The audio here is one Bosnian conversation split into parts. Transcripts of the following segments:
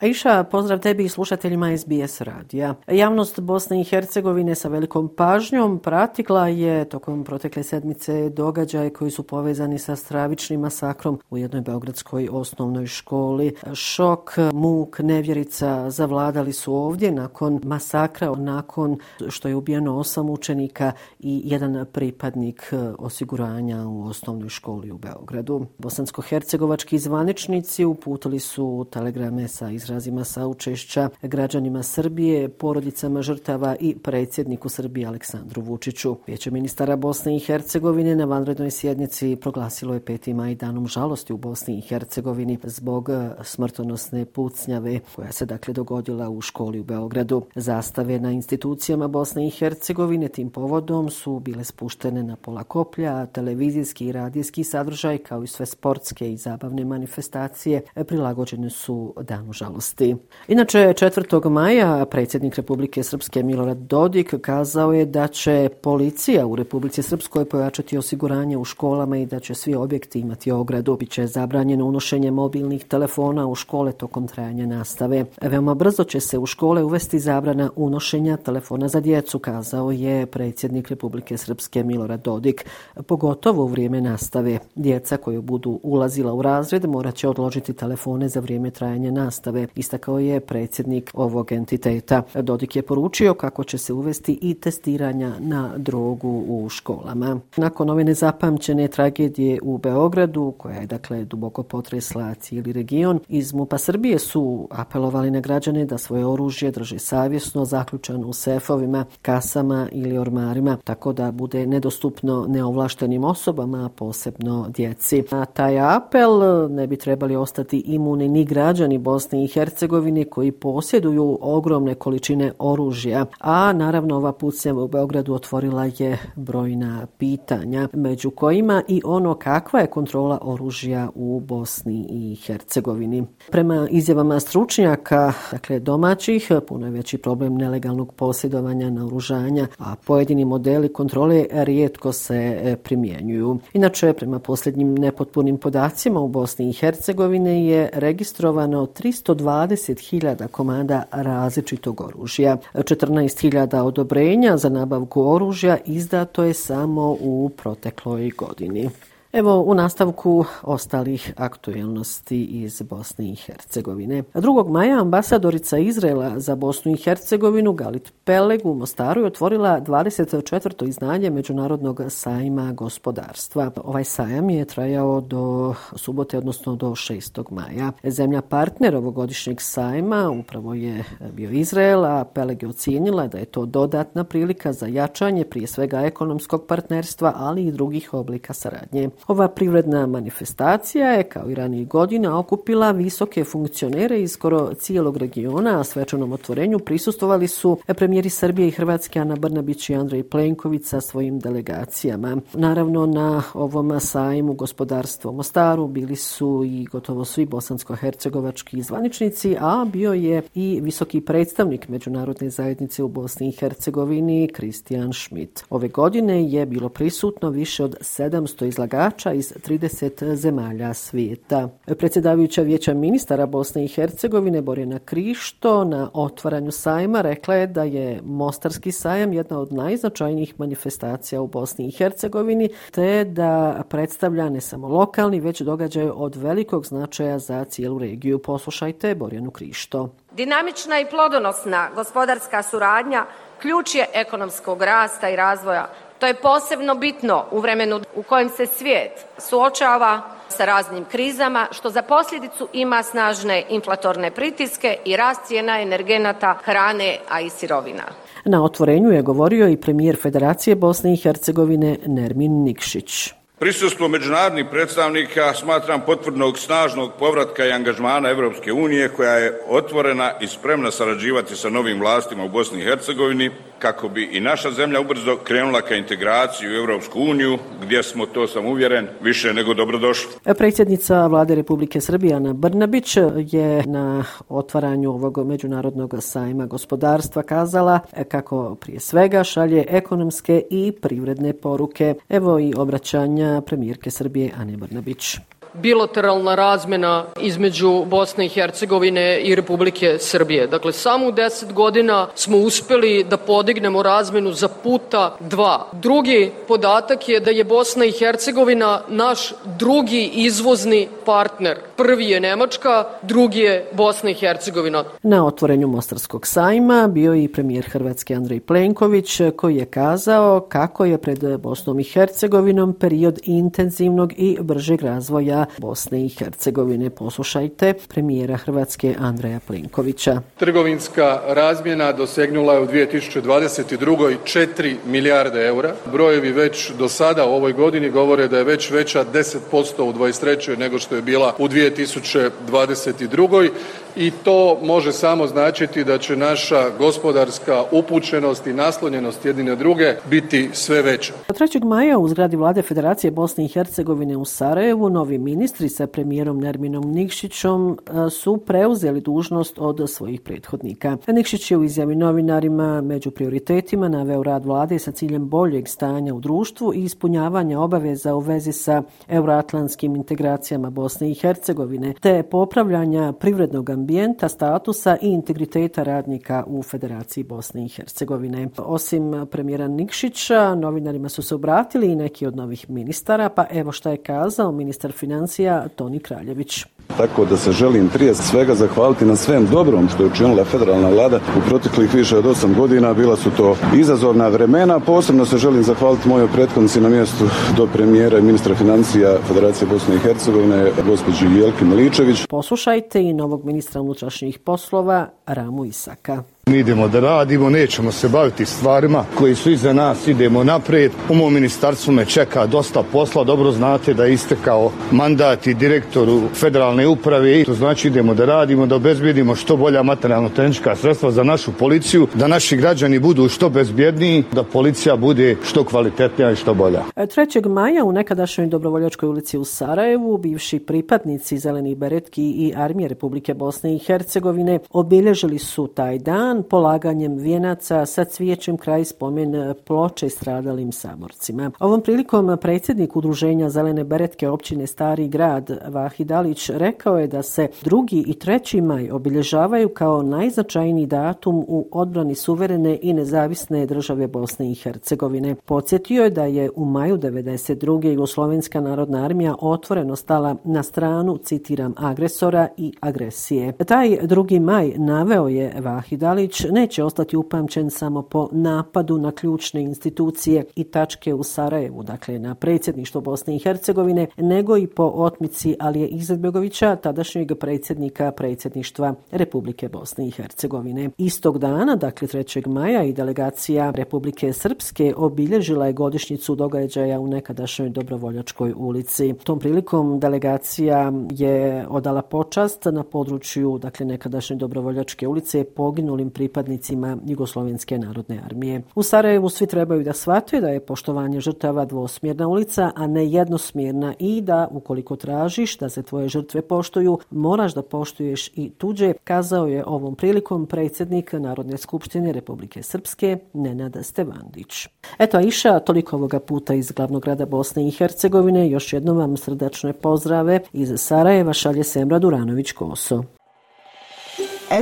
Aisha, pozdrav tebi i slušateljima SBS radija. Javnost Bosne i Hercegovine sa velikom pažnjom pratikla je tokom protekle sedmice događaje koji su povezani sa stravičnim masakrom u jednoj beogradskoj osnovnoj školi. Šok, muk, nevjerica zavladali su ovdje nakon masakra, nakon što je ubijeno osam učenika i jedan pripadnik osiguranja u osnovnoj školi u Beogradu. Bosansko-hercegovački zvaničnici uputili su telegrame sa iz izrazima saučešća građanima Srbije, porodicama žrtava i predsjedniku Srbije Aleksandru Vučiću. Vijeće ministara Bosne i Hercegovine na vanrednoj sjednici proglasilo je 5. maj danom žalosti u Bosni i Hercegovini zbog smrtonosne pucnjave koja se dakle dogodila u školi u Beogradu. Zastave na institucijama Bosne i Hercegovine tim povodom su bile spuštene na pola koplja, televizijski i radijski sadržaj kao i sve sportske i zabavne manifestacije prilagođene su danu žalosti javnosti. Inače, 4. maja predsjednik Republike Srpske Milorad Dodik kazao je da će policija u Republici Srpskoj pojačati osiguranje u školama i da će svi objekti imati ogradu. Biće zabranjeno unošenje mobilnih telefona u škole tokom trajanja nastave. Veoma brzo će se u škole uvesti zabrana unošenja telefona za djecu, kazao je predsjednik Republike Srpske Milorad Dodik. Pogotovo u vrijeme nastave. Djeca koju budu ulazila u razred morat će odložiti telefone za vrijeme trajanja nastave istakao je predsjednik ovog entiteta. Dodik je poručio kako će se uvesti i testiranja na drogu u školama. Nakon ove nezapamćene tragedije u Beogradu, koja je dakle duboko potresla cijeli region, iz MUPA Srbije su apelovali na građane da svoje oružje drže savjesno zaključano u sefovima, kasama ili ormarima, tako da bude nedostupno neovlaštenim osobama, posebno djeci. A taj apel ne bi trebali ostati imuni ni građani Bosne i Hercegovini koji posjeduju ogromne količine oružja, a naravno ova pucnjava u Beogradu otvorila je brojna pitanja, među kojima i ono kakva je kontrola oružja u Bosni i Hercegovini. Prema izjavama stručnjaka, dakle domaćih, puno je veći problem nelegalnog posjedovanja naoružanja, a pojedini modeli kontrole rijetko se e, primjenjuju. Inače, prema posljednjim nepotpunim podacima u Bosni i Hercegovini je registrovano 320 20.000 komada različitog oružja. 14.000 odobrenja za nabavku oružja izdato je samo u protekloj godini. Evo u nastavku ostalih aktuelnosti iz Bosne i Hercegovine. 2. maja ambasadorica Izrela za Bosnu i Hercegovinu Galit Peleg u Mostaru je otvorila 24. izdanje Međunarodnog sajma gospodarstva. Ovaj sajam je trajao do subote, odnosno do 6. maja. Zemlja partner ovogodišnjeg sajma upravo je bio Izrael, a Peleg je ocijenila da je to dodatna prilika za jačanje prije svega ekonomskog partnerstva, ali i drugih oblika saradnje. Ova privredna manifestacija je, kao i ranije godina, okupila visoke funkcionere iz skoro cijelog regiona, a svečanom otvorenju prisustovali su premijeri Srbije i Hrvatske Ana Brnabić i Andrej Plenković sa svojim delegacijama. Naravno, na ovom sajmu gospodarstvo Mostaru bili su i gotovo svi bosansko-hercegovački zvaničnici, a bio je i visoki predstavnik Međunarodne zajednice u Bosni i Hercegovini, Kristijan Schmidt. Ove godine je bilo prisutno više od 700 izlagača izdavača iz 30 zemalja svijeta. Predsjedavajuća vijeća ministara Bosne i Hercegovine Borjana Krišto na otvaranju sajma rekla je da je Mostarski sajam jedna od najznačajnijih manifestacija u Bosni i Hercegovini te da predstavlja ne samo lokalni već događaj od velikog značaja za cijelu regiju. Poslušajte Borjanu Krišto. Dinamična i plodonosna gospodarska suradnja ključ je ekonomskog rasta i razvoja To je posebno bitno u vremenu u kojem se svijet suočava sa raznim krizama, što za posljedicu ima snažne inflatorne pritiske i rast cijena energenata, hrane, a i sirovina. Na otvorenju je govorio i premijer Federacije Bosne i Hercegovine Nermin Nikšić. Prisustvo međunarodnih predstavnika smatram potvrdnog snažnog povratka i angažmana Evropske unije koja je otvorena i spremna sarađivati sa novim vlastima u Bosni i Hercegovini kako bi i naša zemlja ubrzo krenula ka integraciju u Evropsku uniju gdje smo, to sam uvjeren, više nego dobrodošli. Predsjednica vlade Republike Srbije Ana Brnabić je na otvaranju ovog međunarodnog sajma gospodarstva kazala kako prije svega šalje ekonomske i privredne poruke. Evo i obraćanja premijerke Srbije Ane Brnabić bilateralna razmena između Bosne i Hercegovine i Republike Srbije. Dakle, samo u deset godina smo uspeli da podignemo razmenu za puta dva. Drugi podatak je da je Bosna i Hercegovina naš drugi izvozni partner. Prvi je Nemačka, drugi je Bosna i Hercegovina. Na otvorenju Mostarskog sajma bio i premijer Hrvatske Andrej Plenković koji je kazao kako je pred Bosnom i Hercegovinom period intenzivnog i bržeg razvoja Bosne i Hercegovine. Poslušajte premijera Hrvatske Andreja Plenkovića. Trgovinska razmjena dosegnula je u 2022. 4 milijarde eura. Brojevi već do sada u ovoj godini govore da je već veća 10% u 23. nego što je bila u 2022. 2022. I to može samo značiti da će naša gospodarska upućenost i naslonjenost jedine druge biti sve veća. 3. maja u zgradi vlade Federacije Bosne i Hercegovine u Sarajevu novi ministri sa premijerom Nerminom Nikšićom e, su preuzeli dužnost od svojih prethodnika. Nikšić je u izjavi novinarima među prioritetima naveo rad vlade sa ciljem boljeg stanja u društvu i ispunjavanja obaveza u vezi sa euroatlantskim integracijama Bosne i Hercegovine, te popravljanja privrednog ambijenta, statusa i integriteta radnika u Federaciji Bosne i Hercegovine. Pa osim premijera Nikšića, novinarima su se obratili i neki od novih ministara, pa evo šta je kazao ministar financija Toni Kraljević. Tako da se želim prije svega zahvaliti na svem dobrom što je učinila federalna vlada u proteklih više od 8 godina. Bila su to izazovna vremena. Posebno se želim zahvaliti mojoj prethodnici na mjestu do premijera i ministra financija Federacije Bosne i Hercegovine, gospođi Jelki Miličević. Poslušajte i novog ministra unutrašnjih poslova Ramu Isaka. Mi idemo da radimo, nećemo se baviti stvarima koji su iza nas, idemo napred. U mom ministarstvu me čeka dosta posla, dobro znate da je istekao mandat i direktoru federalne uprave i to znači idemo da radimo, da obezbijedimo što bolja materijalno-tehnička sredstva za našu policiju, da naši građani budu što bezbjedniji, da policija bude što kvalitetnija i što bolja. 3. maja u nekadašnjoj Dobrovoljačkoj ulici u Sarajevu bivši pripadnici Zelenih beretki i Armije Republike Bosne i Hercegovine obilježili su taj dan dan polaganjem vijenaca sa cvijećem kraj spomen e, ploče stradalim saborcima. Ovom prilikom predsjednik udruženja Zelene beretke općine Stari grad Vahid Alić rekao je da se 2. i 3. maj obilježavaju kao najznačajniji datum u odbrani suverene i nezavisne države Bosne i Hercegovine. Podsjetio je da je u maju 92. Jugoslovenska narodna armija otvoreno stala na stranu, citiram, agresora i agresije. Taj 2. maj naveo je Vahid Alić Đurić neće ostati upamćen samo po napadu na ključne institucije i tačke u Sarajevu, dakle na predsjedništvo Bosne i Hercegovine, nego i po otmici Alije Izetbegovića, tadašnjeg predsjednika predsjedništva Republike Bosne i Hercegovine. Istog dana, dakle 3. maja, i delegacija Republike Srpske obilježila je godišnjicu događaja u nekadašnjoj Dobrovoljačkoj ulici. Tom prilikom delegacija je odala počast na području, dakle nekadašnje Dobrovoljačke ulice, poginulim pripadnicima Jugoslovenske narodne armije. U Sarajevu svi trebaju da shvate da je poštovanje žrtava dvosmjerna ulica, a ne jednosmjerna i da ukoliko tražiš da se tvoje žrtve poštuju, moraš da poštuješ i tuđe, kazao je ovom prilikom predsjednik Narodne skupštine Republike Srpske Nenada Stevandić. Eto, Aisha, toliko ovoga puta iz glavnog grada Bosne i Hercegovine. Još jednom vam srdačne pozdrave iz Sarajeva šalje Semra Duranović-Koso.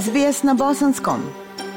SBS na bosanskom.